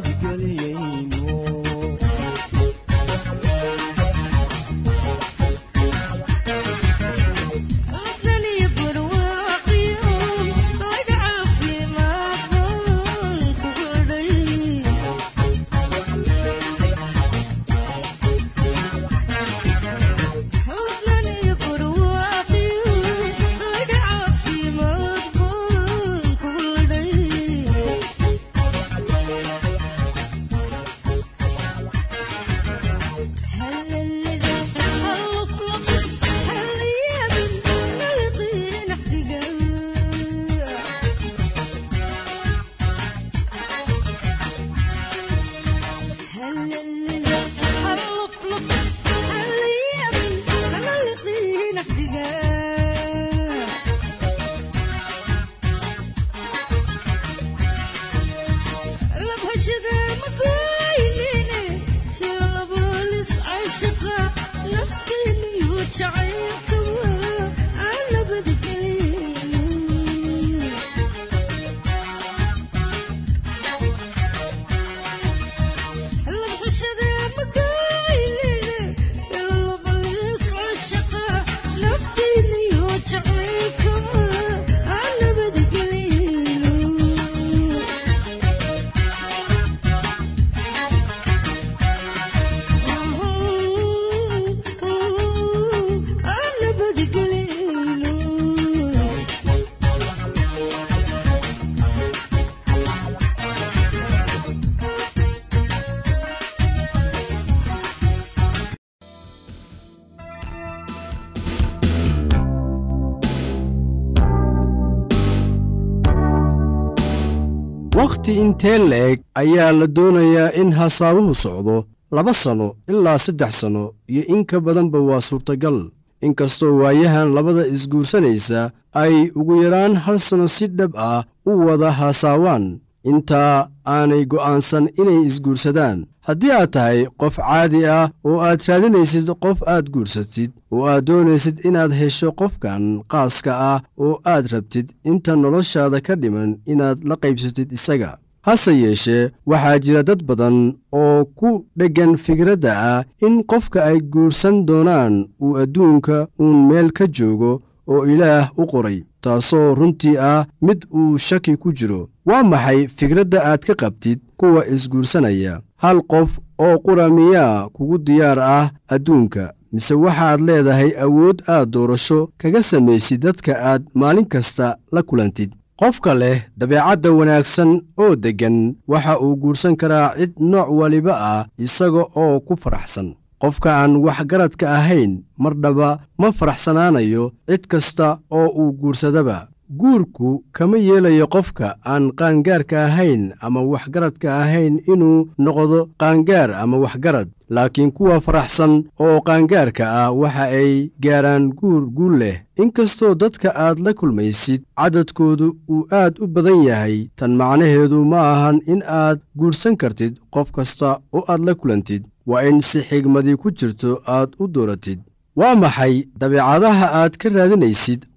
com wakhti intee la-eg ayaa la doonayaa in hasaabuhu socdo laba sanno ilaa saddex sanno iyo in ka badanba waa suurtagal. Inkastoo waayahan labada isguursanaysa ay ugu yaraan hal sanno si dhab ah u wada haasaawaan intaa aanay go'aansan inay isguursadaan. Haddii aad tahay qof caadi ah oo aad raadinaysid qof aad guursatid oo aad doonaysid inaad hesho qofkan qaaska ah oo aad rabtid inta noloshaada ka dhiman inaad la qaybsatid isaga. Hase yeeshee waxaa jira dad badan oo ku dheggan fikradda ah in qofka ay guursan doonaan uu adduunka uun meel ka joogo oo ilaah u qoray taasoo runtii ah mid uu shaki ku jiro. Waa maxay fikradda aad ka qabtid? Kuwa isguursanaya hal qof oo qura miyaa kugu diyaar ah adduunka mise waxaad leedahay awood aad doorasho kaga samaysid dadka aad maalin kasta la kulantid? Qofka leh dabeecadda wanaagsan oo deggan waxa uu guursan karaa cid nooc waliba ah isaga oo ku faraxsan qofka aan waxgaradka ahayn mardhaba ma faraxsanaanayo cid kasta oo uu guursadaba guurku kama yeelayo qofka aan qaangaarka ahayn ama waxgaradka ahayn inuu noqdo qaangaar ama waxgarad. Laakiin kuwa faraxsan oo qaangaarka ah waxa ay gaaraan guur guul leh. Inkastoo dadka aad la kulmaysid caddadkoodu uu aad u badan yahay tan macnaheedu ma ahan in aad guursan kartid qof kasta oo aad la kulantid. Waa in si xigmadii ku jirto aad u dooratid. Waa maxay dabeecadaha aad ka raadinaysid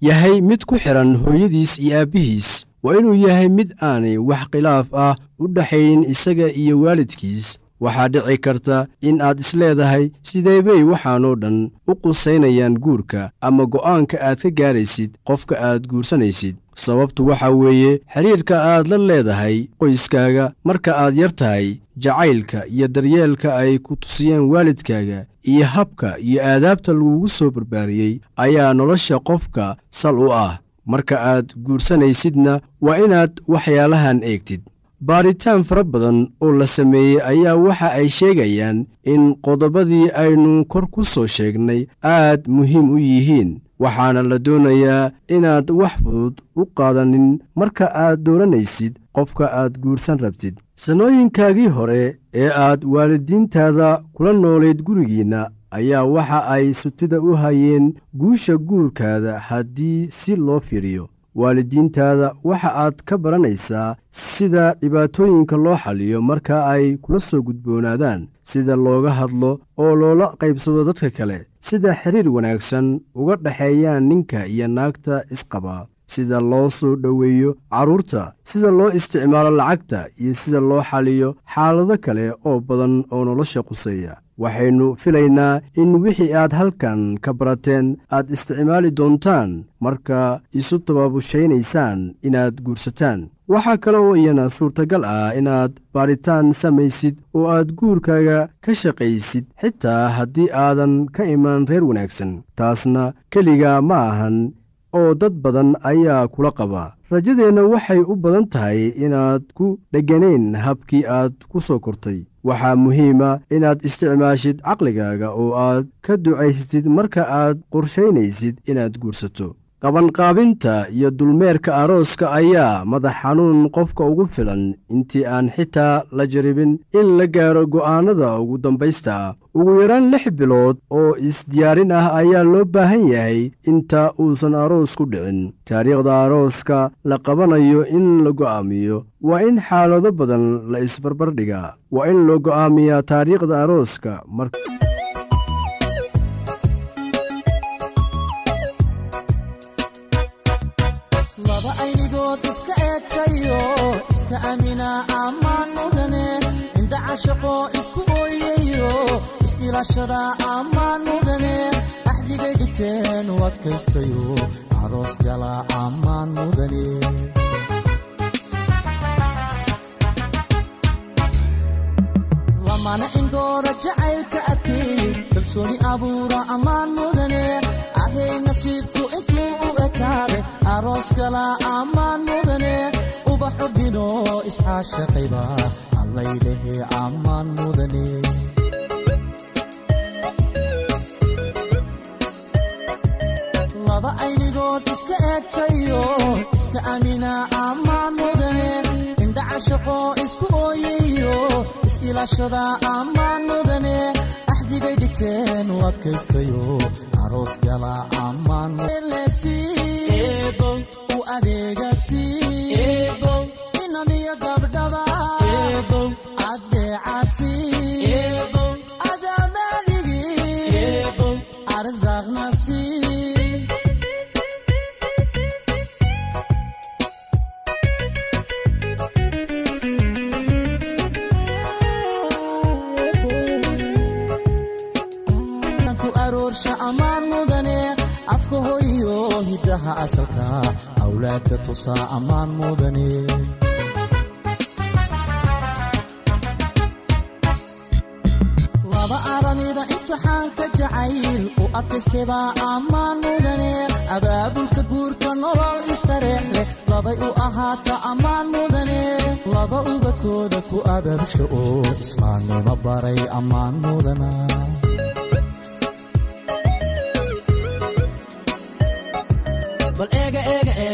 yahay mid ku xidhan hooyadiis iyo aabbihiis waa inuu yahay mid aanay wax khilaaf ah u dhexaynin isaga iyo waalidkiis. Waxaa dhici karta in aad isleedahay sidee bay waxaanoo dhan u qusaynayaan guurka ama go'aanka aad ka gaaraysid qofka aad guursanaysid sababtu waxa weeye xidhiirka aad la leedahay qoyskaaga marka aad yar tahay jacaylka iyo daryeelka ay ku tusiyeen waalidkaaga iyo habka iyo aadaabta lagugu soo barbaariyey ayaa nolosha qofka sal u ah. Marka aad guursanaysidna waa inaad waxyaalahan eegtid. Baaritaan fara badan oo la sameeyey ayaa waxa ay sheegayaan in qodobadii aynu kor ku soo sheegnay aad muhiim u yihiin waxaana la doonayaa inaad wax fudud u qaadanin marka aad dooranaysid qofka aad guursan rabtid. Sannooyinkaagii hore ee aad waalidiintaada kula noolayd gurigiinna ayaa waxa ay sutida u hayeen guusha guurkaada haddii si loo fiiriyo waalidiintaada waxa aad ka baranaysaa sida dhibaatooyinka loo xaliyo marka ay kula soo gudboonaadaan sida looga hadlo oo loola qaybsado dadka kale sida xiriir wanaagsan uga dhexeeyaan ninka iyo naagta isqaba sida loo soo dhoweeyo carruurta sida loo isticmaalo lacagta iyo sida loo xaliyo xaalado kale oo badan oo nolosha quseeya waxaynu filaynaa in wixii aad halkan ka barateen aad isticmaali doontaan marka isu tababushaynaysaan inaad guursataan. Waxaa kale oo iyana suurtagal ah inaad baaritaan samaysid oo aad guurkaaga ka shaqaysid xitaa haddii aadan ka iman reer wanaagsan. Taasna keliga ma ahan oo dad badan ayaa kula qaba. Rajadeenna waxay u badan tahay inaad ku dheganayn habkii aad ku soo kortay waxaa muhiima inaad isticmaashid caqligaaga oo aad ka ducaysatid marka aad qorshaynaysid inaad guursato qabanqaabinta iyo dulmeerka arooska ayaa madax xanuun qofka ugu filan intii aan xitaa la jaribin in la gaaro go'aannada ugu dambaysta. Ugu yaraan lix bilood oo isdiyaarin ah ayaa loo baahan yahay inta uusan aroos ku dhicin. Taariikhda arooska la qabanayo in la go'aamiyo waa in xaalado badan la isbarbardhigaa waa in la go'aamiyaa taariikhda arooska mar iska amina ammaan mudane indha cashaqo isku ooyayo is-ilaashada ammaan mudane axdigay dhigteen u adkaystayo aroos gala ammaan mudane lamana indoora jacaylka adkeey kalsooni abuura ammaan mudane ahay nasiibku intuu u ekaade aroos gala ammaan mudane ubaxu dhino iscaashaqayba allaylahee ammaan mudane. Laba aynigood iska eegtayo iska amina ammaan mudane. Indhacashaqo isku ooyayo is-ilaashada ammaan mudane. Axdigay dhigteen u adkaystayo aroos gala ammaan asalka awlaadda tusaa ammaan mudane laba aramida imtixaanka jacayl u adkaystebaa ammaan mudane abaabulka guurka nolol istareex leh labay u ahaata ammaan mudane laba ubadkooda ku abaabsho oo islaamnimo baray ammaan mudana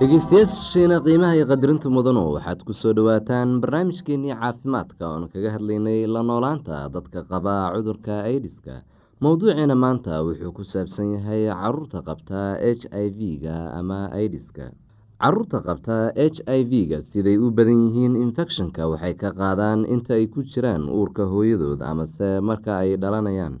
dhegeystayaashiina qiimaha iyo qadarinta mudanu waxaad ku soo dhowaataan barnaamijkeenii caafimaadka oon kaga hadlaynay la noolaanta dadka qaba cudurka aidiska mowduuciina maanta wuxuu ku saabsan yahay carruurta qabta h i v-ga ama aidiska carruurta qabta h i v-ga siday u badan yihiin infecshonka waxay ka qaadaan inta ay ku jiraan uurka hooyadood amase marka ay dhalanayaan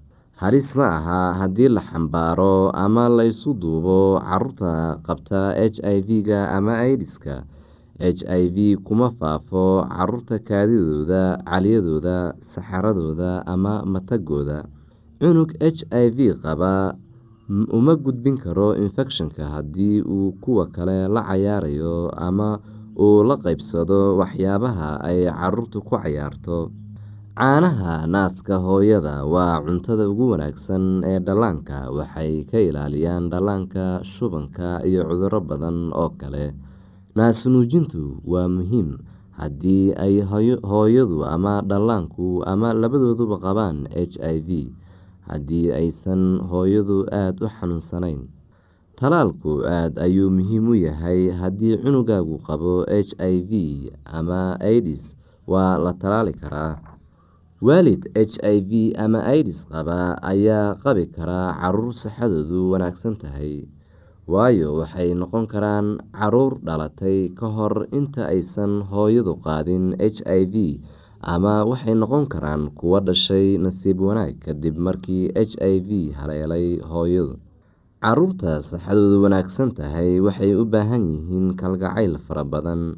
halis ma aha haddii la xambaaro ama laysu duubo carruurta qabta h i v-ga ama aidiska h i v kuma faafo carruurta kaadidooda caliyadooda saxaradooda ama matagooda. Cunug h i v qaba uma gudbin karo infecshonka haddii uu kuwa kale la cayaarayo ama uu la qeybsado waxyaabaha ay caruurtu ku cayaarto caanaha naaska hooyada waa cuntada ugu wanaagsan ee dhallaanka. Waxay ka ilaaliyaan dhallaanka shubanka iyo cuduro badan oo kale. Naasnuujintu waa muhiim. Haddii ay hooyadu ama dhallaanku ama labadooduba qabaan h i v haddii aysan hooyadu aada u xanuunsanayn talaalku aada ayuu muhiim u yahay. Haddii cunugaagu qabo h i v ama aidis waa la talaali karaa waalid h i v ama aidis qaba ayaa qabi karaa carruur saxadoodu wanaagsan tahay waayo waxay noqon karaan carruur dhalatay ka hor inta aysan hooyadu qaadin h i v ama waxay noqon karaan kuwo dhashay nasiib wanaag kadib markii h i v haleelay hooyadu. Caruurta saxadoodu wanaagsan tahay waxay u baahan yihiin kalgacayl fara badan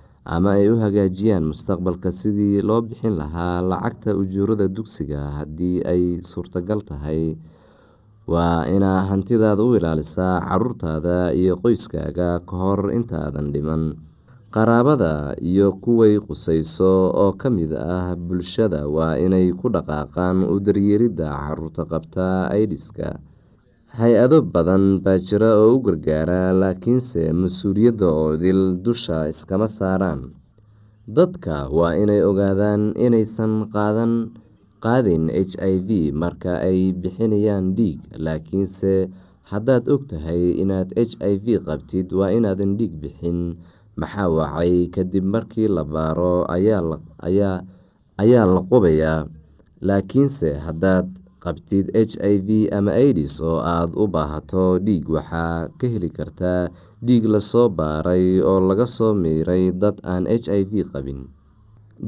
ama ay u hagaajiyaan mustaqbalka sidii loo bixin lahaa lacagta ujuurada dugsiga haddii ay suurtagal tahay. Waa inaa hantidaada u ilaalisaa caruurtaada iyo qoyskaaga ka hor intaadan dhiman. Qaraabada iyo kuway qusayso oo ka mid ah bulshada waa inay ku dhaqaaqaan u daryeelidda carruurta qabta aidiska hay'ado badan baa jira oo u gargaara laakiinse mas'uuliyadda oo dil dusha iskama saaraan. Dadka waa inay ogaadaan inaysan qaadin h i v marka ay bixinayaan dhiig laakiinse haddaad og tahay inaad h i v qabtid waa inaadan dhiig bixin. Maxaa wacay? Kadib markii la baaro ayaa la qubayaa. Laakiinse haddaad qabtid h i v ama aidis oo aada u baahato dhiig waxaa ka heli kartaa dhiig la soo baaray oo laga soo miiray dad aan h i v qabin.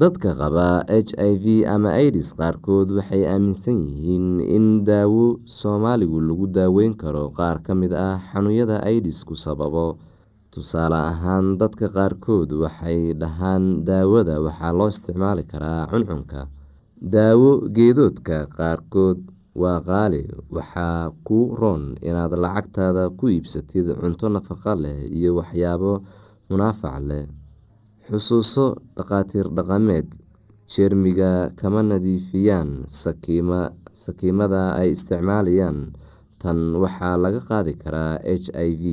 Dadka qaba h i v ama aidis qaarkood waxay aaminsan yihiin in daawo soomaaligu lagu daaweyn karo qaar ka mid ah xanuunyada aidisku sababo. Tusaale ahaan dadka qaarkood waxay dhahaan daawada waxaa loo isticmaali karaa cuncunka daawo geedoodka qaarkood waa qaali. Waxaa ku roon inaad lacagtaada ku iibsatid cunto nafaqo leh iyo waxyaabo munaafac leh. Xusuuso dhakhaatiir dhaqameed jeermiga kama nadiifiyaan sakiimada ay isticmaalayaan. Tan waxaa laga qaadi karaa h i v.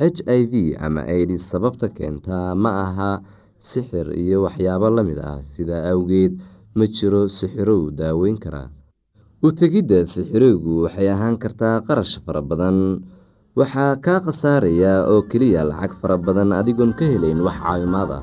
H i v ama aidis sababta keentaa ma aha sixir iyo waxyaabo la mid ah. Sidaa awgeed ma jiro sixirow daaweyn karaa u tegidda sixirowgu waxay ahaan kartaa qarash fara badan. Waxaa kaa khasaaraya oo keliya lacag fara badan adigoon ka helayn wax caawimaad ah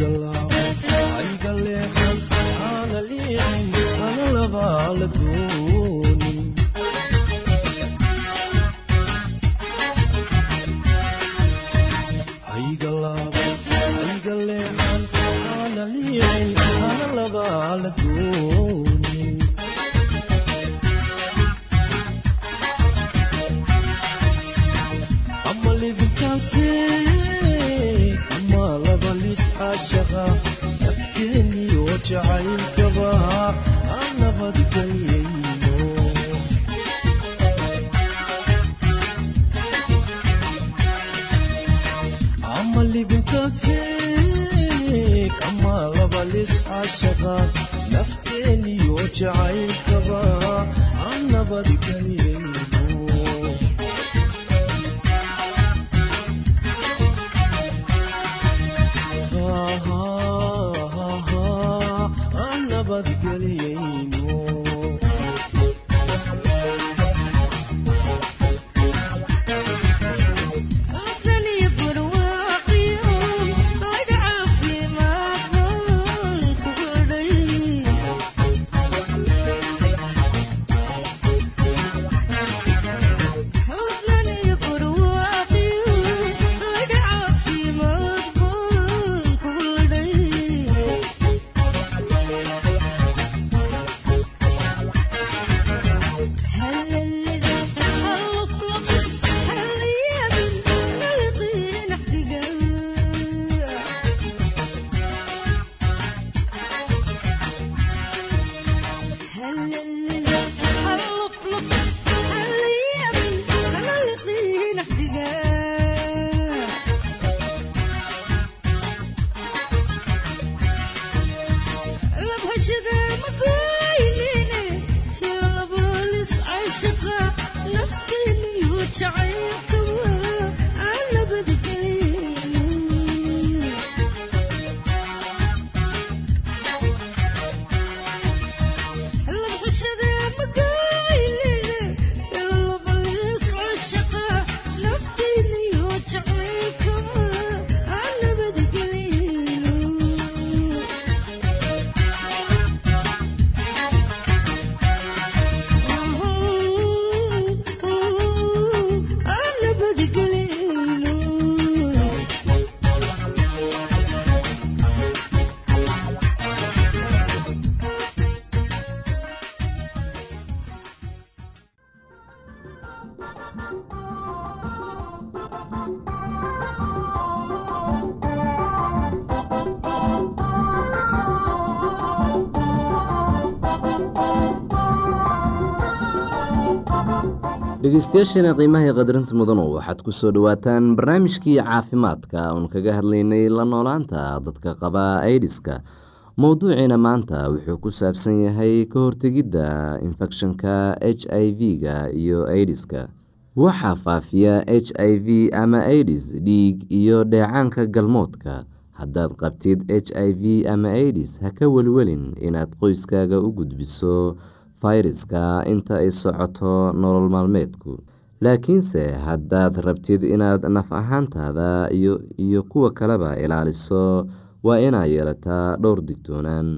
laba nabadgelyo dhegeystayaasheena qiimaha qadarinta mudanu waxaad ku soo dhowaataan barnaamijkii caafimaadka oon kaga hadlaynay la noolaanta dadka qaba aidiska mowduuciina maanta wuxuu ku saabsan yahay ka hortegidda infekshanka h i v-ga iyo aidiska waxaa faafiya h i v ama aidis dhiig iyo dheecaanka galmoodka. Haddaad qabtid h i v ama aidis ha ka welwelin inaad qoyskaaga u gudbiso fayraska inta ay socoto nolol maalmeedku. Laakiinse haddaad rabtid inaad naf ahaantaada iyo kuwa kaleba ilaaliso waa inaad yeelataa dhowr digtoonaan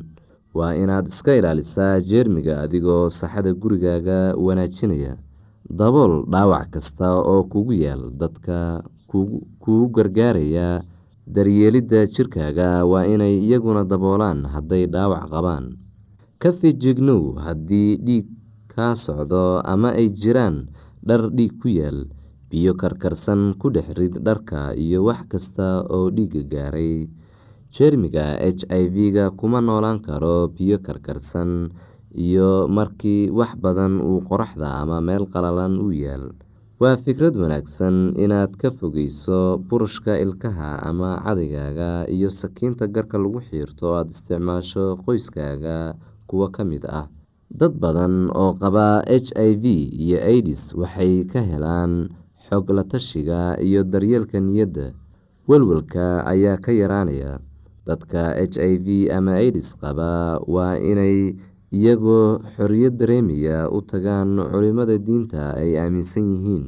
waa inaad iska ilaalisaa jeermiga adigoo saxada gurigaaga wanaajinaya. Dabool dhaawac kasta oo kugu yaal dadka kugu gargaaraya daryeelidda jirkaaga waa inay iyaguna daboolaan hadday dhaawac qabaan ka fejignow haddii dhiig kaa socdo ama ay jiraan dhar dhiig ku yaal biyo karkarsan ku dhex rid dharka iyo wax kasta oo dhiiga gaaray. Jeermiga h i v-ga kuma noolaan karo biyo karkarsan iyo markii wax badan uu qoraxda ama meel qalalan u yaal. Waa fikrad wanaagsan inaad ka fogeyso burushka ilkaha ama cadigaaga iyo sakiinta garka lagu xiirto o aada isticmaasho qoyskaaga kuwo ka mid ah. Dad badan oo qaba h i v iyo aidis waxay ka helaan xog la tashiga iyo daryeelka niyadda. Welwelka ayaa ka yaraanaya. Dadka h i v ama aidis qaba waa inay iyagoo xoriyad dareemaya u tagaan culimada diinta ay aaminsan yihiin.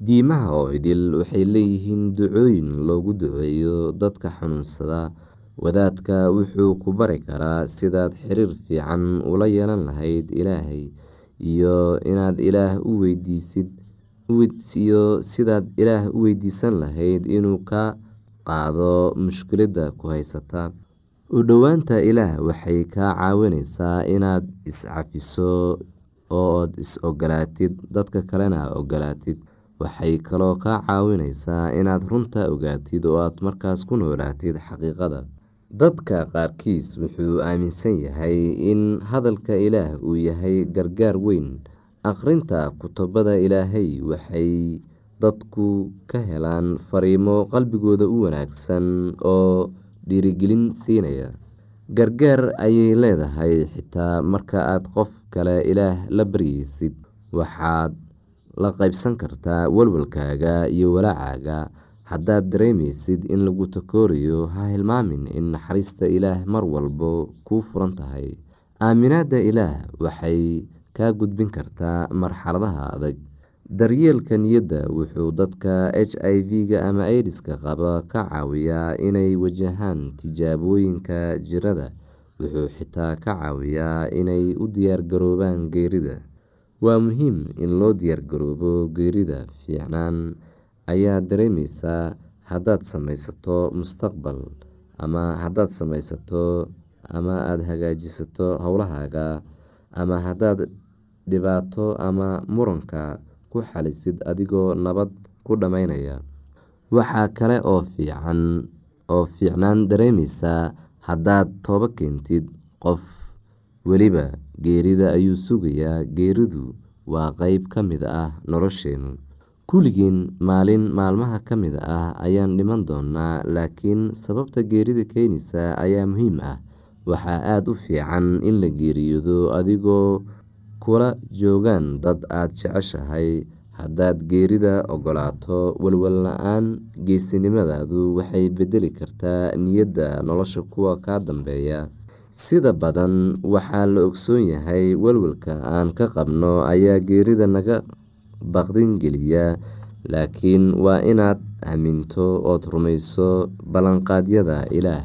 Diimaha oo idil waxay leeyihiin ducooyin loogu duceeyo dadka xanuunsada wadaadka wuxuu ku bari karaa sidaad xiriir fiican ula yeelan lahayd ilaahay iyo sidaad ilaah u weydiisan lahayd inuu ka qaado mushkiladda ku haysata. U dhowaanta ilaah waxay kaa caawineysaa inaad iscafiso oood is ogolaatid dadka kalena ogolaatid. Waxay kaloo kaa caawineysaa inaad runta ogaatid oo aad markaas ku noolaatid xaqiiqada dadka qaarkiis wuxuu aaminsan yahay in hadalka ilaah uu yahay gargaar weyn. Akhrinta kutubada ilaahay waxay dadku ka helaan fariimo qalbigooda u wanaagsan oo dhiirigelin siinaya. Gargaar ayay leedahay xitaa marka aad qof kale ilaah la baryeysid waxaad la qaybsan kartaa walwalkaaga iyo walaacaaga haddaad dareemeysid in lagu takoorayo ha hilmaamin in naxariista ilaah mar walba kuu furan tahay. Aaminaadda ilaah waxay kaa gudbin kartaa marxaladaha adag. Daryeelka niyadda wuxuu dadka h i v-ga ama aidiska qaba ka caawiyaa inay wajahaan tijaabooyinka jirada wuxuu xitaa ka caawiyaa inay u diyaargaroobaan geerida. Waa muhiim in loo diyaargaroobo geerida fiicnaan ayaa dareemeysaa haddaad sameysato mustaqbal ama haddaad sameysato ama aada hagaajisato howlahaaga ama haddaad dhibaato ama muranka ku xalisid adigoo nabad ku dhammeynaya waxaa kale oo fiican oo fiicnaan dareemeysaa haddaad toobo keentid qof weliba geerida ayuu sugayaa geeridu waa qeyb ka mid ah nolosheenu kulligiin maalin maalmaha ka mid ah ayaan dhiman doonaa laakiin sababta geerida keenaysa ayaa muhiim ah. Waxaa aada u fiican in la geeriyoodo adigoo kula joogaan dad aada jeceshahay. Haddaad geerida ogolaato walwal la'aan geesinimadaadu waxay bedeli kartaa niyadda nolosha kuwa kaa dambeeya. Sida badan waxaa la ogsoon yahay walwalka aan ka qabno ayaa geerida naga baqdin geliya laakiin waa inaad aaminto ood rumayso ballanqaadyada ilaah